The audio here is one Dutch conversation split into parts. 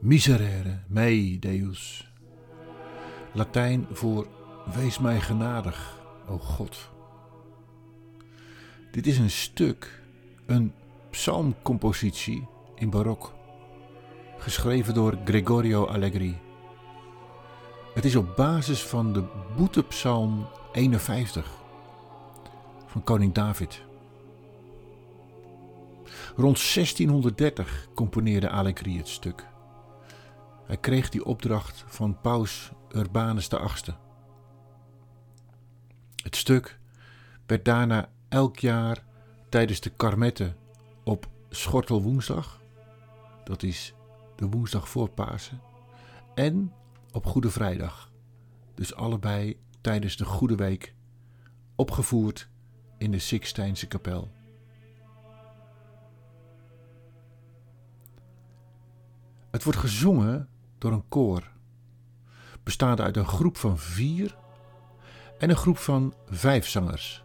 Miserere mei Deus. Latijn voor wees mij genadig, o God. Dit is een stuk, een psalmcompositie in barok, geschreven door Gregorio Allegri. Het is op basis van de boetepsalm 51 van koning David. Rond 1630 componeerde Allegri het stuk. Hij kreeg die opdracht van paus Urbanus VIII. Het stuk werd daarna elk jaar tijdens de karmetten op Schortelwoensdag, dat is de woensdag voor Pasen, en op Goede Vrijdag, dus allebei tijdens de Goede Week, opgevoerd in de Sixtijnse kapel. Het wordt gezongen door een koor, bestaande uit een groep van vier en een groep van vijf zangers,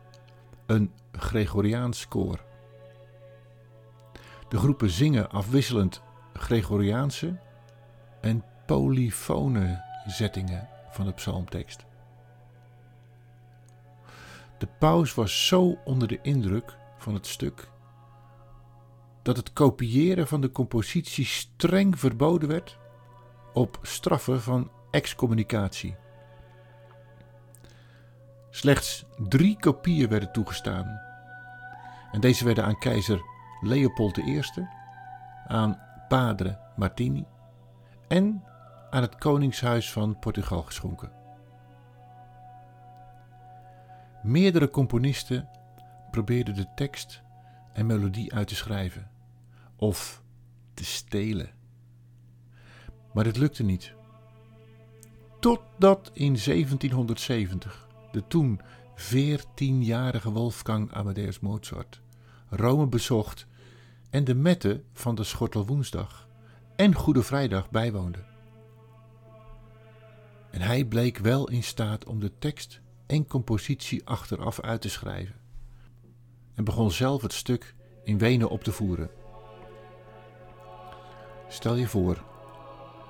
een Gregoriaans koor. De groepen zingen afwisselend Gregoriaanse en polyfone zettingen van de psalmtekst. De paus was zo onder de indruk van het stuk dat het kopiëren van de compositie streng verboden werd op straffen van excommunicatie. Slechts drie kopieën werden toegestaan. En deze werden aan keizer Leopold I, aan Padre Martini en aan het Koningshuis van Portugal geschonken. Meerdere componisten probeerden de tekst en melodie uit te schrijven of te stelen. Maar dit lukte niet. Totdat in 1770 de toen 14-jarige Wolfgang Amadeus Mozart Rome bezocht en de metten van de Schortelwoensdag en Goede Vrijdag bijwoonde. En hij bleek wel in staat om de tekst en compositie achteraf uit te schrijven en begon zelf het stuk in Wenen op te voeren. Stel je voor,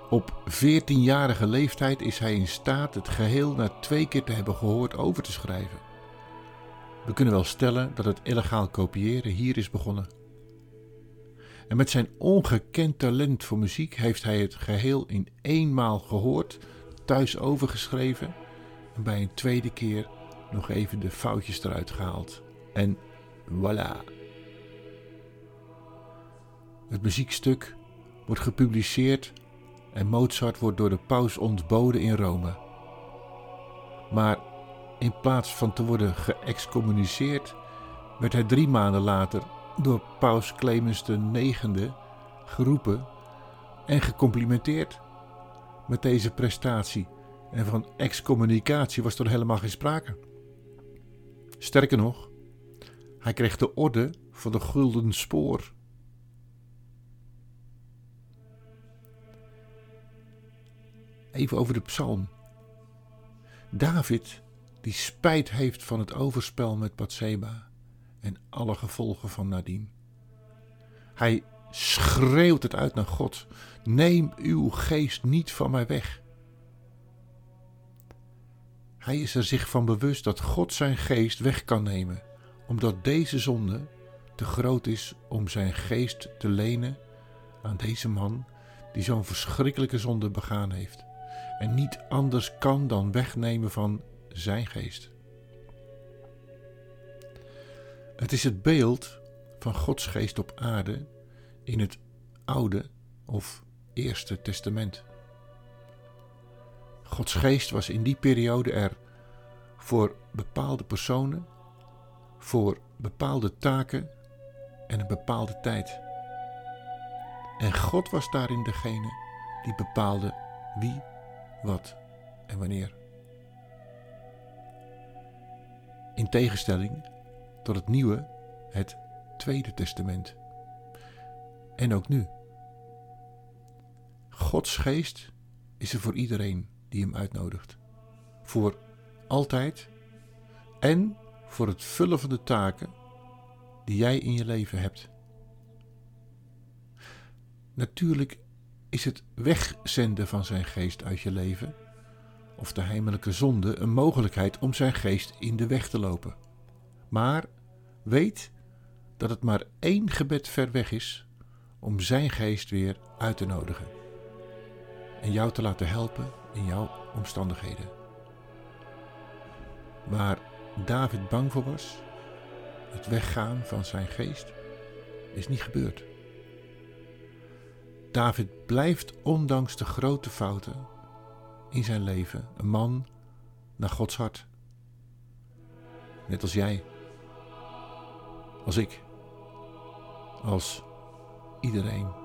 op 14-jarige leeftijd is hij in staat het geheel na twee keer te hebben gehoord over te schrijven. We kunnen wel stellen dat het illegaal kopiëren hier is begonnen. En met zijn ongekend talent voor muziek heeft hij het geheel in eenmaal gehoord, thuis overgeschreven en bij een tweede keer nog even de foutjes eruit gehaald. En voilà. Het muziekstuk wordt gepubliceerd en Mozart wordt door de paus ontboden in Rome. Maar in plaats van te worden geëxcommuniceerd, werd hij drie maanden later door paus Clemens IX geroepen en gecomplimenteerd met deze prestatie. En van excommunicatie was er helemaal geen sprake. Sterker nog, hij kreeg de orde van de Gulden Spoor. Even over de psalm. David, die spijt heeft van het overspel met Bathseba en alle gevolgen van nadien. Hij schreeuwt het uit naar God: Neem uw geest niet van mij weg. Hij is er zich van bewust dat God zijn geest weg kan nemen, omdat deze zonde te groot is om zijn geest te lenen aan deze man die zo'n verschrikkelijke zonde begaan heeft en niet anders kan dan wegnemen van zijn geest. Het is het beeld van Gods geest op aarde in het Oude of Eerste Testament. Gods geest was in die periode er voor bepaalde personen, voor bepaalde taken en een bepaalde tijd. En God was daarin degene die bepaalde wie, wat en wanneer. In tegenstelling tot het nieuwe, het Tweede Testament. En ook nu. Gods geest is er voor iedereen die hem uitnodigt. Voor altijd en voor het vullen van de taken die jij in je leven hebt. Natuurlijk is het wegzenden van zijn geest uit je leven, of de heimelijke zonde, een mogelijkheid om zijn geest in de weg te lopen. Maar weet dat het maar één gebed ver weg is om zijn geest weer uit te nodigen en jou te laten helpen in jouw omstandigheden. Waar David bang voor was, het weggaan van zijn geest, is niet gebeurd. David blijft ondanks de grote fouten in zijn leven een man naar Gods hart. Net als jij, als ik, als iedereen.